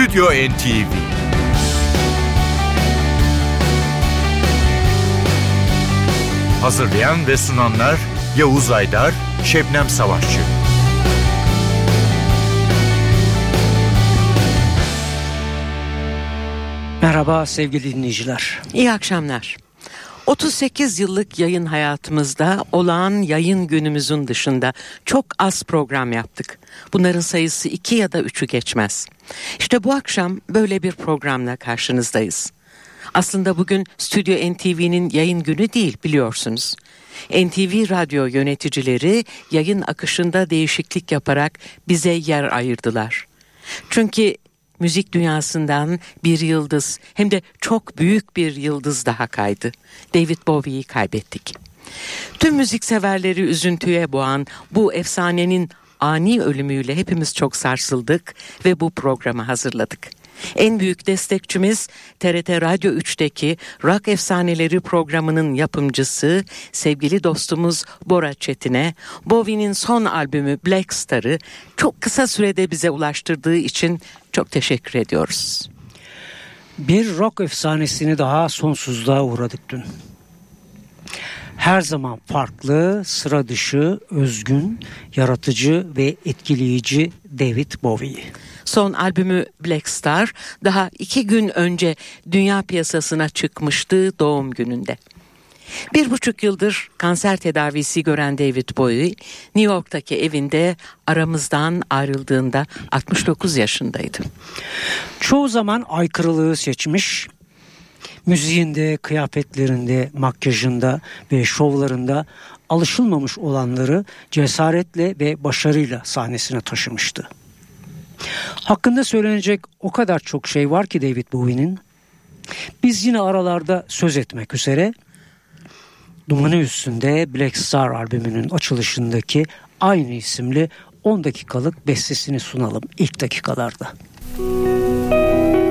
Stüdyo NTV Hazırlayan ve sunanlar Yavuz Aydar, Şebnem Savaşçı. Merhaba sevgili dinleyiciler. İyi akşamlar. 38 yıllık yayın hayatımızda olağan yayın günümüzün dışında çok az program yaptık. Bunların sayısı iki ya da üçü geçmez. İşte bu akşam böyle bir programla karşınızdayız. Aslında bugün Stüdyo NTV'nin yayın günü değil biliyorsunuz. NTV Radyo yöneticileri yayın akışında değişiklik yaparak bize yer ayırdılar. Çünkü müzik dünyasından bir yıldız hem de çok büyük bir yıldız daha kaydı. David Bowie'yi kaybettik. Tüm müzik severleri üzüntüye boğan bu efsanenin ani ölümüyle hepimiz çok sarsıldık ve bu programı hazırladık. En büyük destekçimiz TRT Radyo 3'teki Rock Efsaneleri programının yapımcısı sevgili dostumuz Bora Çetin'e Bowie'nin son albümü Black Star'ı çok kısa sürede bize ulaştırdığı için çok teşekkür ediyoruz. Bir rock efsanesini daha sonsuzluğa uğradık dün. Her zaman farklı, sıra dışı, özgün, yaratıcı ve etkileyici David Bowie. Son albümü Black Star daha iki gün önce dünya piyasasına çıkmıştı doğum gününde. Bir buçuk yıldır kanser tedavisi gören David Bowie, New York'taki evinde aramızdan ayrıldığında 69 yaşındaydı. Çoğu zaman aykırılığı seçmiş, müziğinde, kıyafetlerinde, makyajında ve şovlarında alışılmamış olanları cesaretle ve başarıyla sahnesine taşımıştı. Hakkında söylenecek o kadar çok şey var ki David Bowie'nin. Biz yine aralarda söz etmek üzere Dumanı Üstünde Black Star albümünün açılışındaki aynı isimli 10 dakikalık bestesini sunalım ilk dakikalarda. Müzik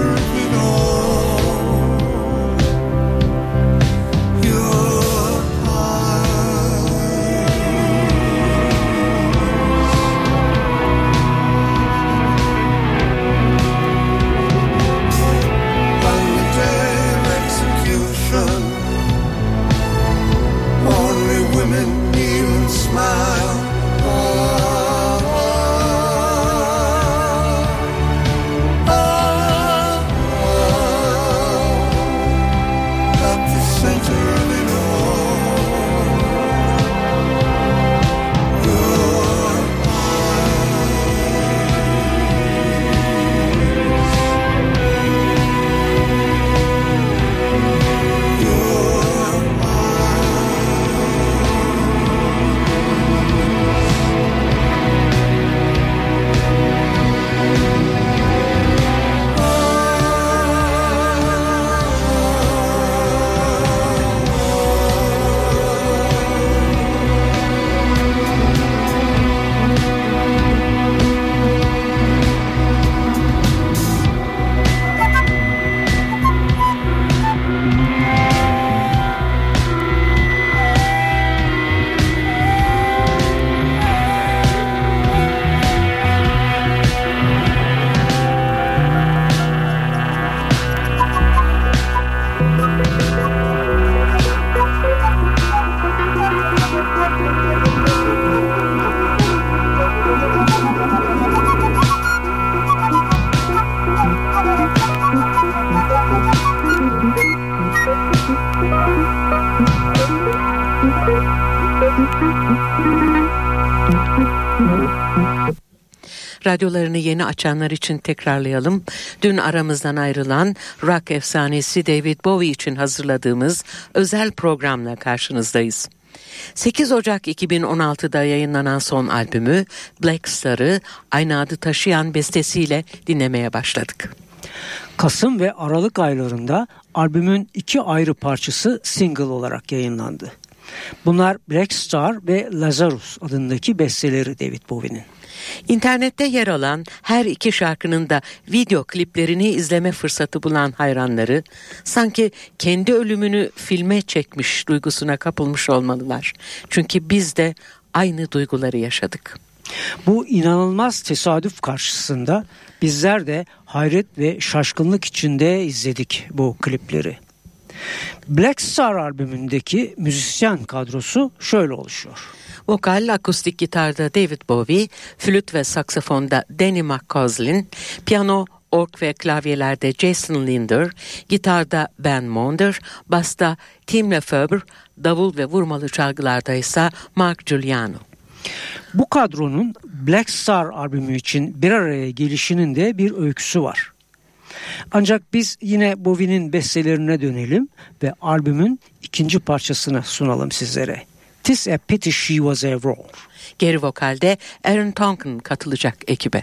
earth at all. Radyolarını yeni açanlar için tekrarlayalım. Dün aramızdan ayrılan rock efsanesi David Bowie için hazırladığımız özel programla karşınızdayız. 8 Ocak 2016'da yayınlanan son albümü Black Star'ı aynı adı taşıyan bestesiyle dinlemeye başladık. Kasım ve Aralık aylarında albümün iki ayrı parçası single olarak yayınlandı. Bunlar Black Star ve Lazarus adındaki besteleri David Bowie'nin. İnternette yer alan her iki şarkının da video kliplerini izleme fırsatı bulan hayranları sanki kendi ölümünü filme çekmiş duygusuna kapılmış olmalılar. Çünkü biz de aynı duyguları yaşadık. Bu inanılmaz tesadüf karşısında bizler de hayret ve şaşkınlık içinde izledik bu klipleri. Black Star albümündeki müzisyen kadrosu şöyle oluşuyor. Vokal, akustik gitarda David Bowie, flüt ve saksafonda Danny McCausland, piyano, org ve klavyelerde Jason Linder, gitarda Ben Monder, basta Tim Lefebvre, davul ve vurmalı çalgılarda ise Mark Giuliano. Bu kadronun Black Star albümü için bir araya gelişinin de bir öyküsü var. Ancak biz yine Bowie'nin bestelerine dönelim ve albümün ikinci parçasını sunalım sizlere. Tis a pity she was a roar. Geri vokalde Aaron Tonkin katılacak ekibe.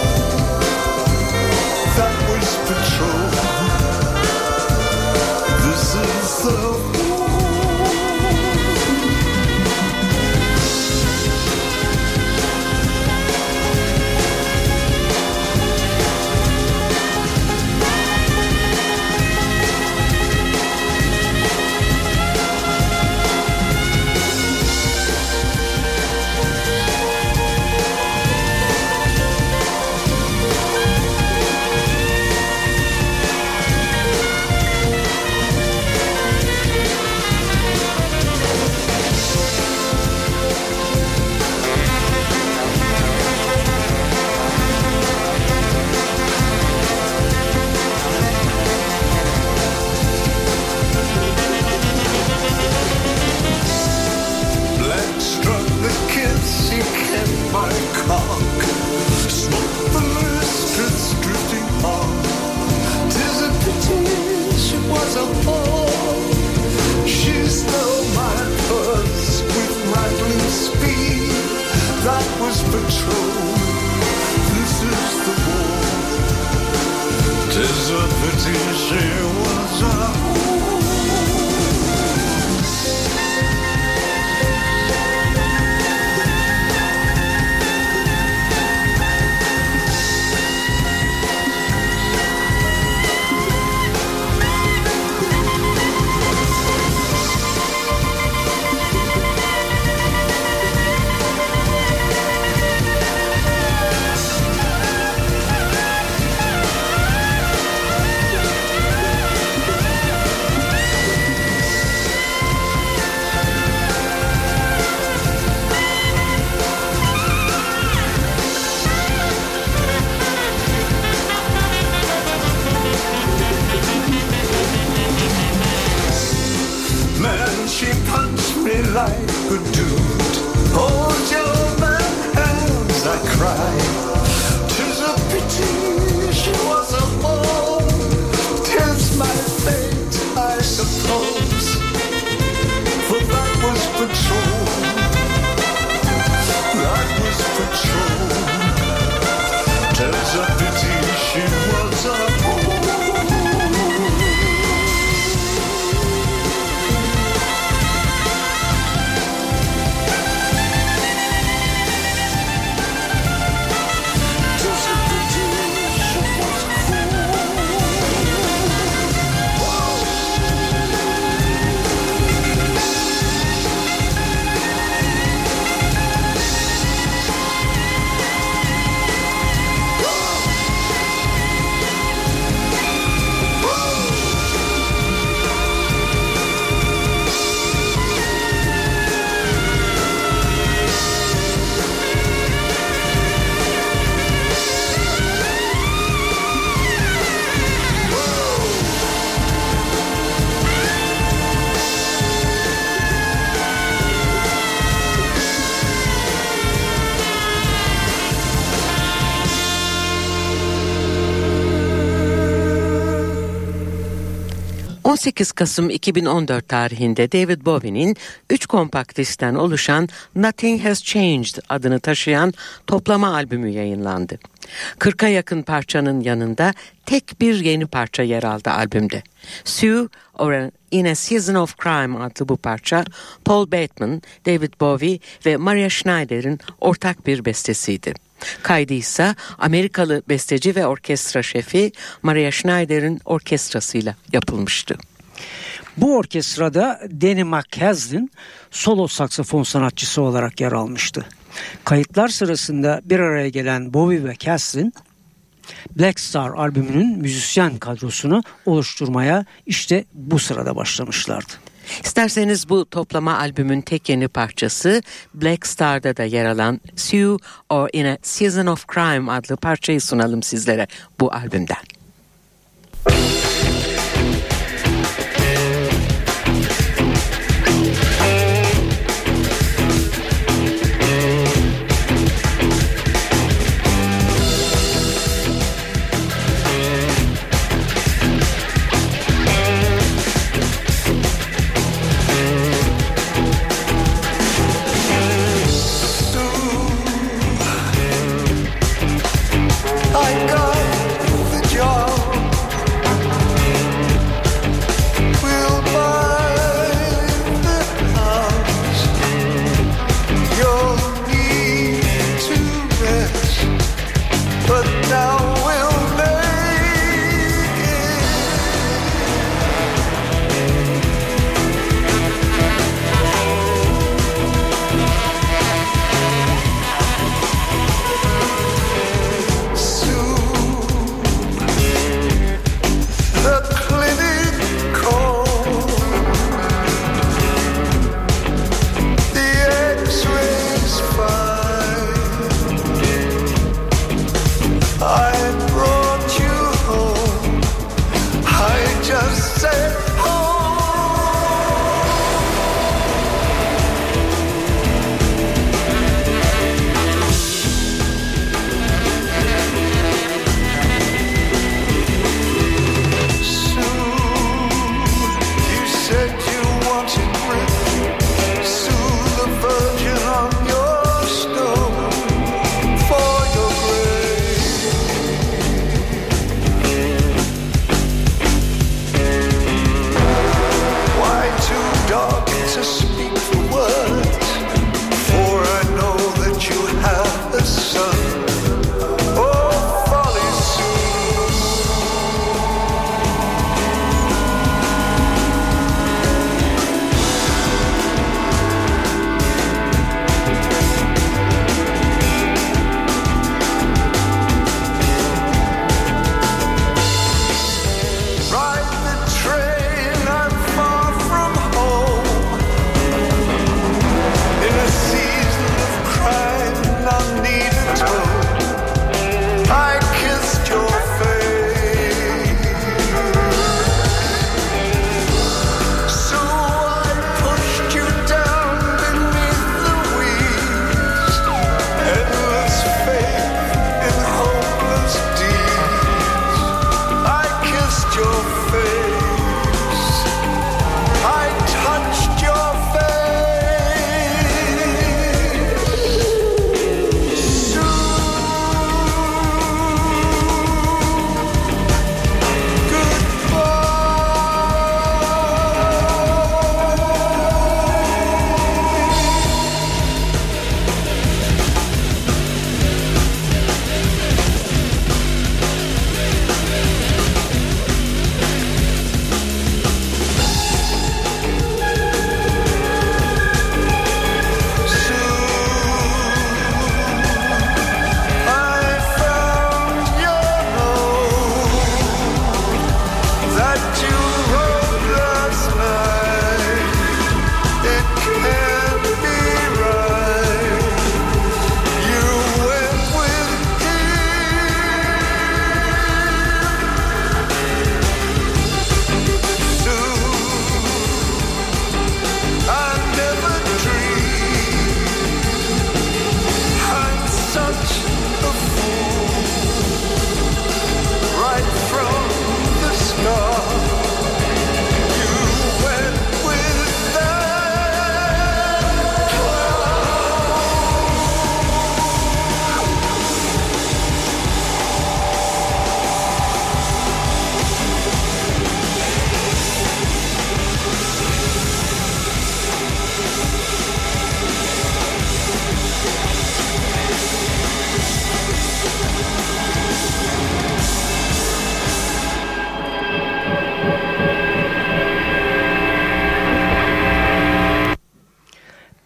Tis a pity she was a whore. 18 Kasım 2014 tarihinde David Bowie'nin 3 kompakt diskten oluşan Nothing Has Changed adını taşıyan toplama albümü yayınlandı. 40'a yakın parçanın yanında tek bir yeni parça yer aldı albümde. Sue or In a Season of Crime adlı bu parça Paul Bateman, David Bowie ve Maria Schneider'in ortak bir bestesiydi. Kaydı ise Amerikalı besteci ve orkestra şefi Maria Schneider'in orkestrasıyla yapılmıştı. Bu orkestrada Danny McCaslin solo saksafon sanatçısı olarak yer almıştı. Kayıtlar sırasında bir araya gelen Bowie ve Caslin Black Star albümünün müzisyen kadrosunu oluşturmaya işte bu sırada başlamışlardı. İsterseniz bu toplama albümün tek yeni parçası Black Star'da da yer alan Sue or in a Season of Crime adlı parçayı sunalım sizlere bu albümden. I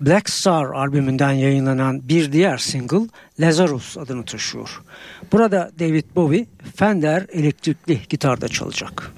Black Star albümünden yayınlanan bir diğer single Lazarus adını taşıyor. Burada David Bowie Fender elektrikli gitarda çalacak.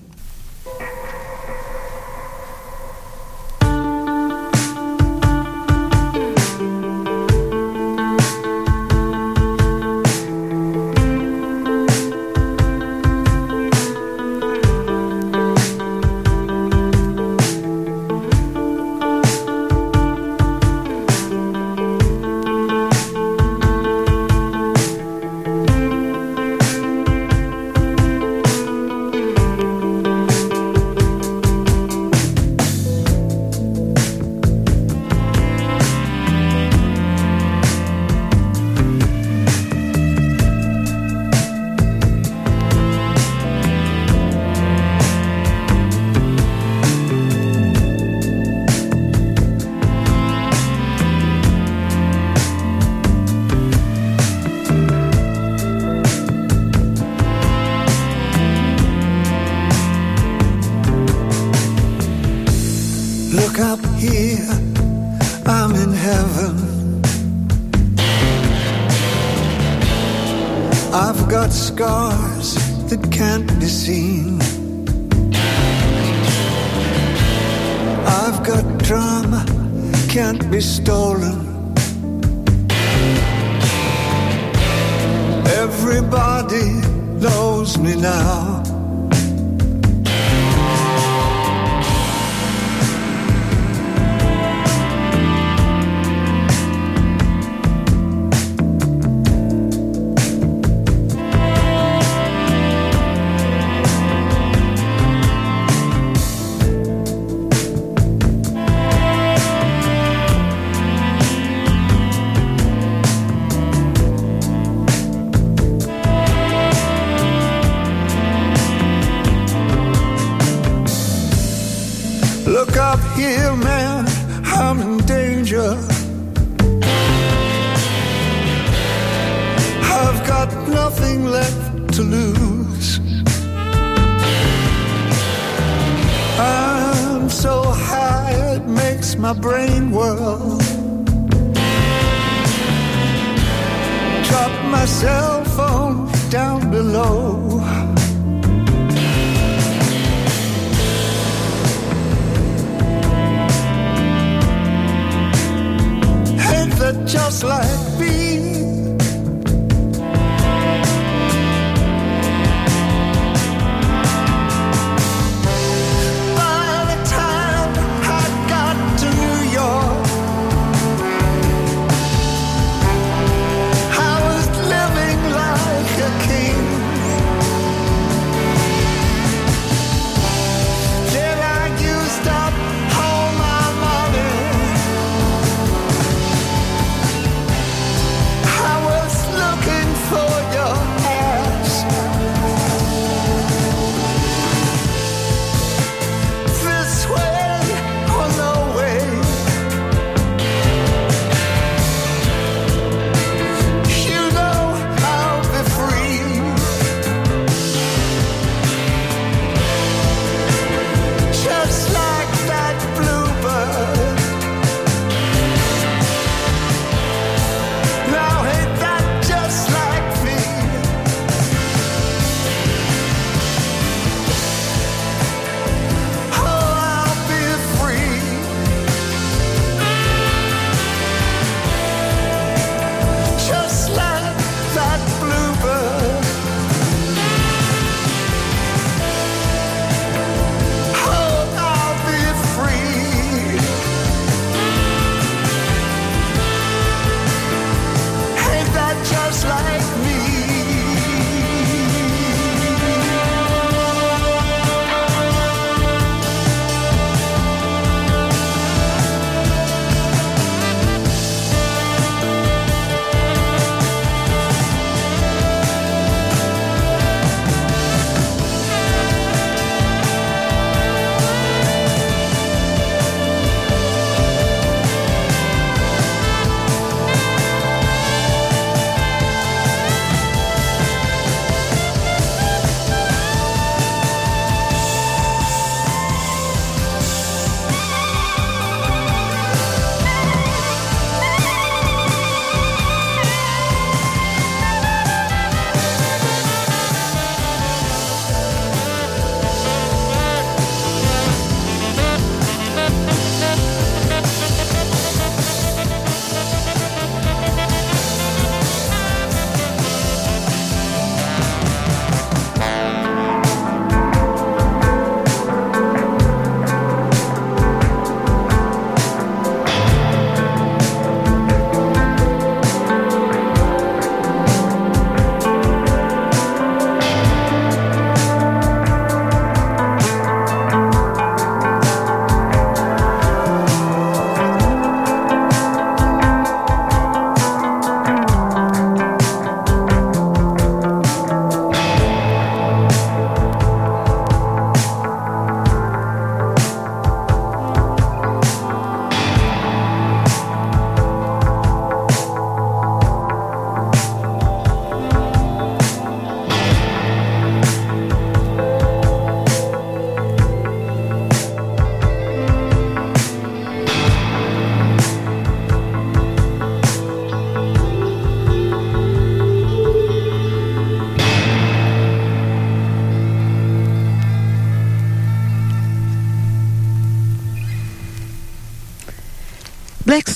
I've got drama, can't be stolen. Everybody knows me now. My brain whirl. Drop my cell phone down below. Just like?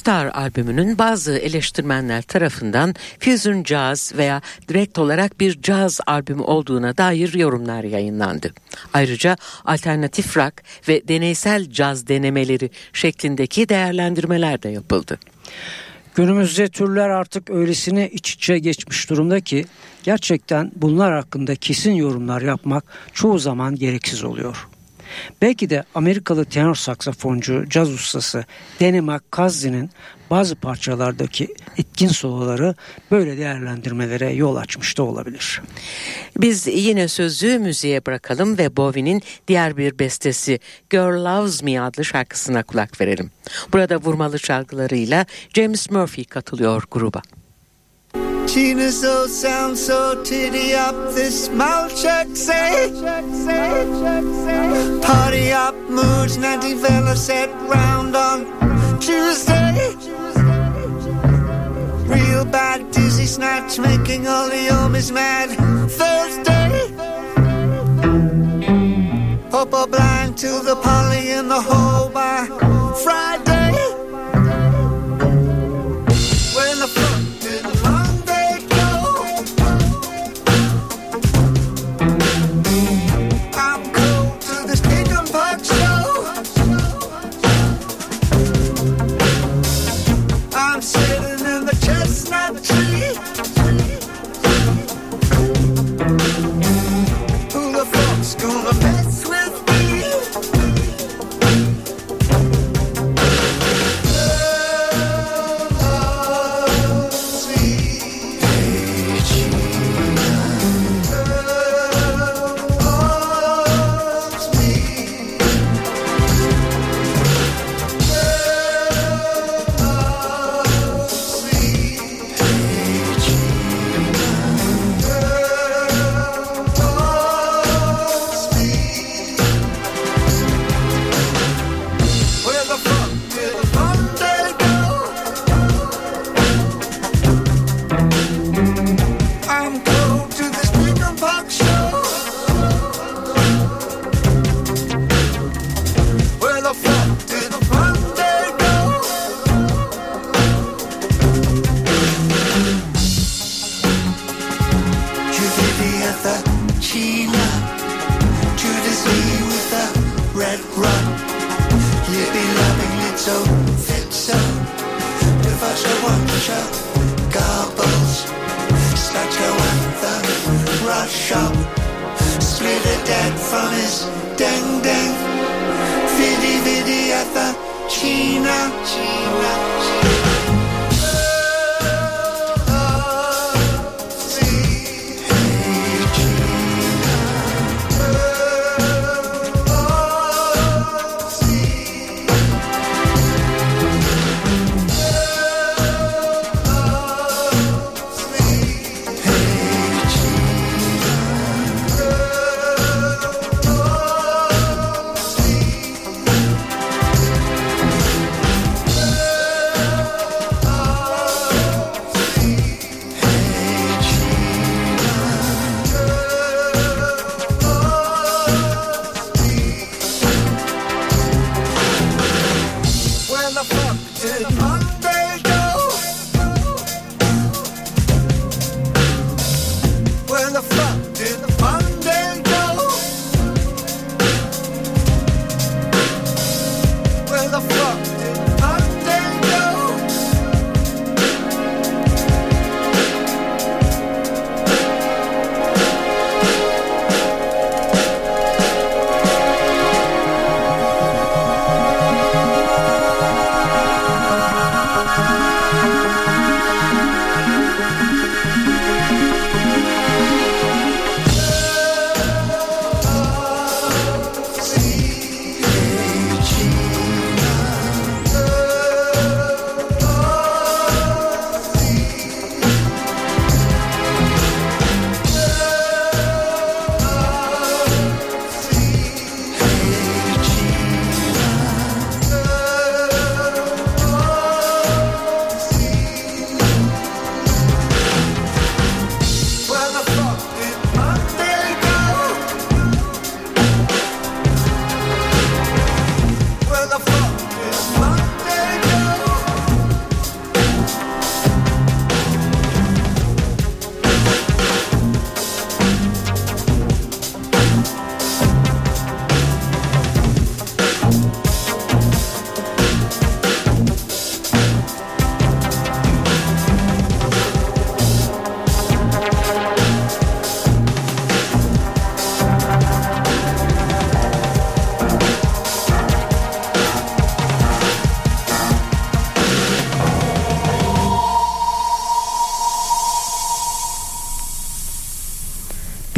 Star albümünün bazı eleştirmenler tarafından fusion jazz veya direkt olarak bir caz albümü olduğuna dair yorumlar yayınlandı. Ayrıca alternatif rock ve deneysel caz denemeleri şeklindeki değerlendirmeler de yapıldı. Günümüzde türler artık öylesine iç içe geçmiş durumda ki gerçekten bunlar hakkında kesin yorumlar yapmak çoğu zaman gereksiz oluyor. Belki de Amerikalı tenor saksafoncu, caz ustası Danny McCasley'nin bazı parçalardaki etkin soloları böyle değerlendirmelere yol açmış da olabilir. Biz yine sözü müziğe bırakalım ve Bowie'nin diğer bir bestesi Girl Loves Me adlı şarkısına kulak verelim. Burada vurmalı çalgılarıyla James Murphy katılıyor gruba. Tina so sound so titty up this mouth check say. Party up moods 90 fella set round on Tuesday. Real bad dizzy snatch making all the homies mad. Thursday. Purple blind to the poly in the hole by Friday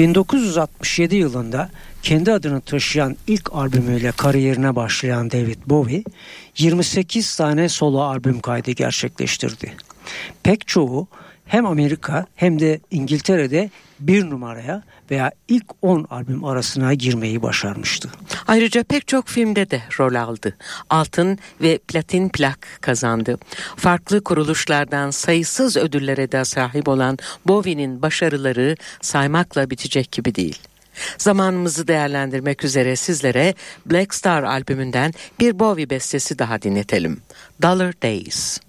1967 yılında kendi adını taşıyan ilk albümüyle kariyerine başlayan David Bowie 28 tane solo albüm kaydı gerçekleştirdi. Pek çoğu hem Amerika hem de İngiltere'de bir numaraya veya ilk 10 albüm arasına girmeyi başarmıştı. Ayrıca pek çok filmde de rol aldı. Altın ve platin plak kazandı. Farklı kuruluşlardan sayısız ödüllere de sahip olan Bowie'nin başarıları saymakla bitecek gibi değil. Zamanımızı değerlendirmek üzere sizlere Black Star albümünden bir Bowie bestesi daha dinletelim. Dollar Days.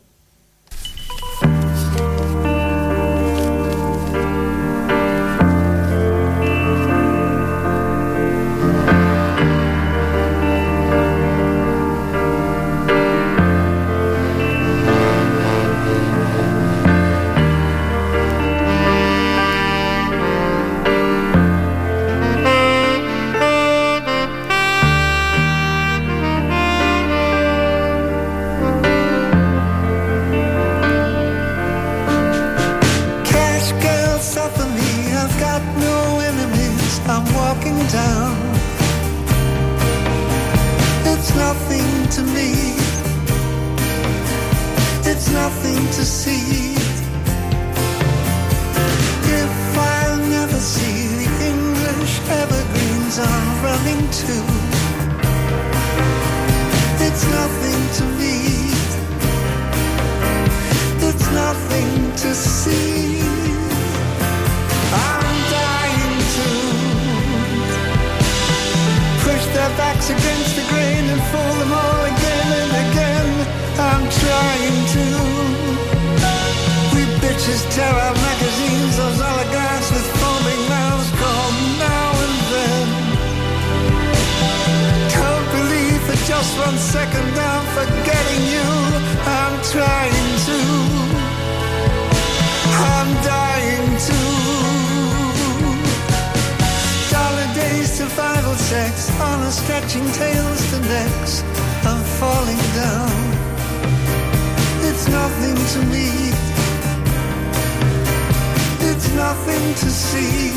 Against the grain and fool them all again and again. I'm trying to. We bitches tear our magazines, with foaming mouths now and then. Can't believe for just one second I'm forgetting you. I'm trying stretching tails to necks. I'm falling down. It's nothing to me. It's nothing to see.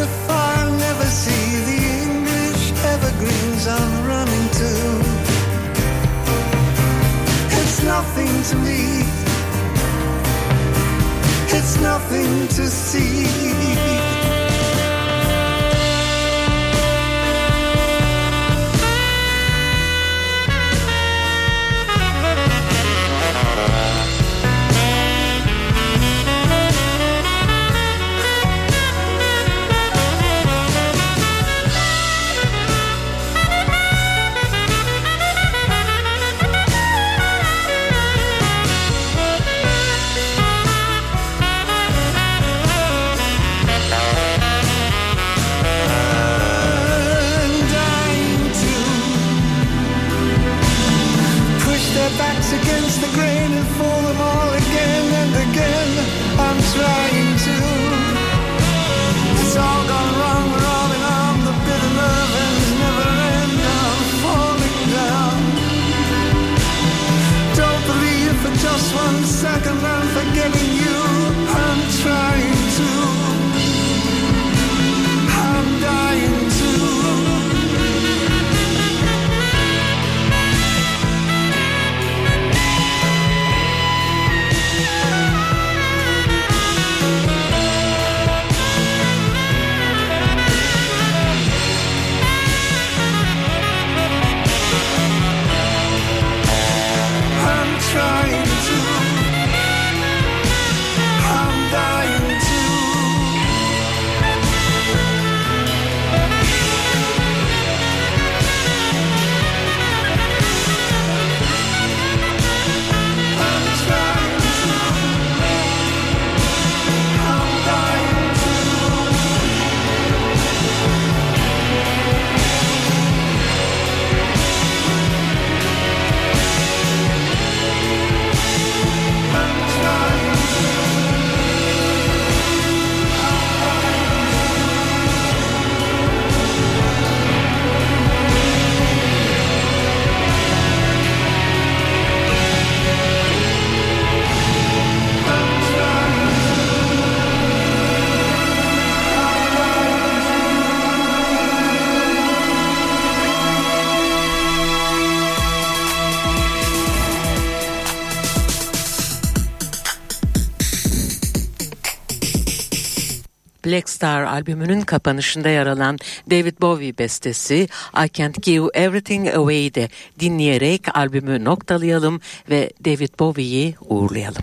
If I never see the English evergreens I'm running to, it's nothing to me. It's nothing to see. Black Star albümünün kapanışında yer alan David Bowie bestesi I Can't Give Everything Away'de dinleyerek albümü noktalayalım ve David Bowie'yi uğurlayalım.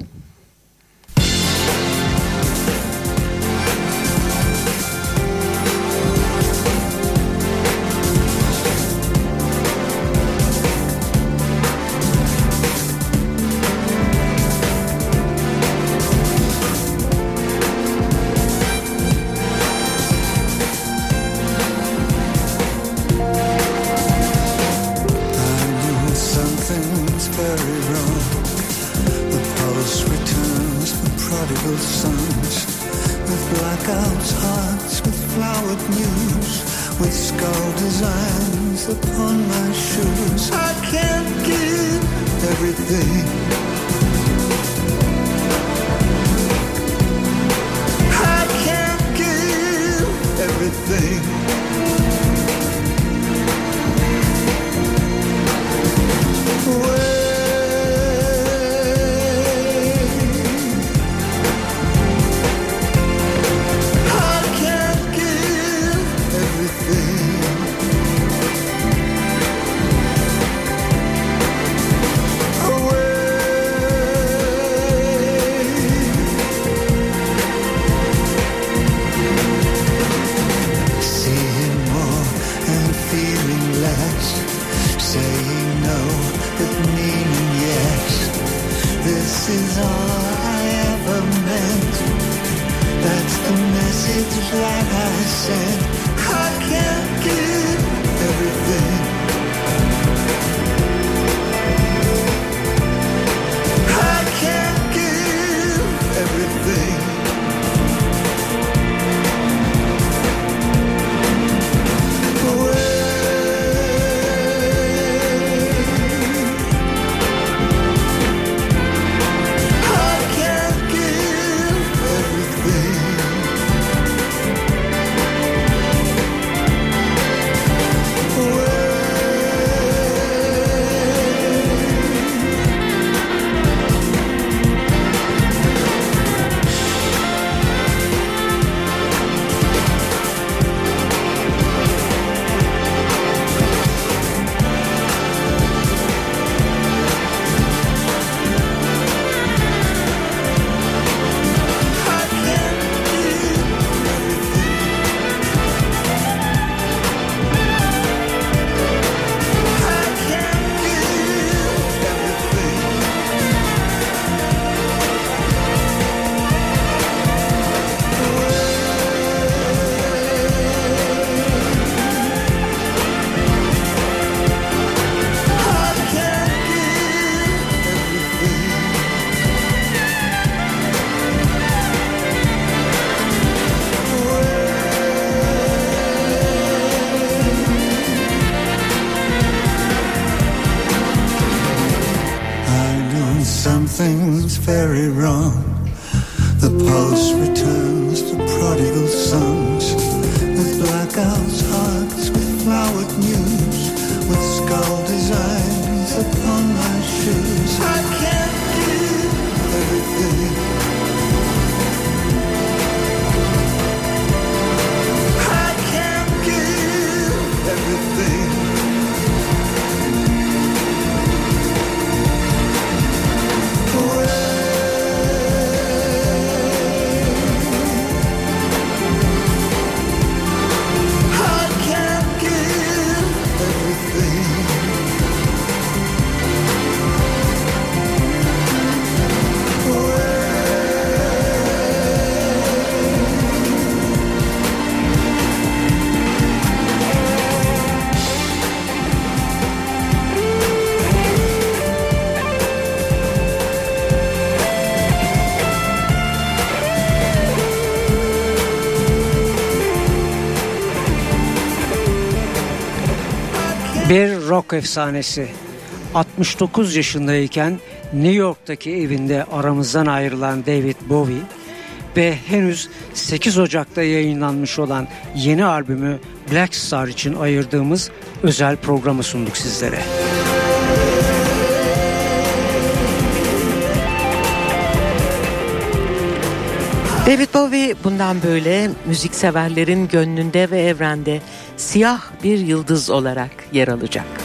Rock efsanesi. 69 yaşındayken New York'taki evinde aramızdan ayrılan David Bowie ve henüz 8 Ocak'ta yayınlanmış olan yeni albümü Black Star için ayırdığımız özel programı sunduk sizlere. David Bowie bundan böyle müzikseverlerin gönlünde ve evrende siyah bir yıldız olarak yer alacak.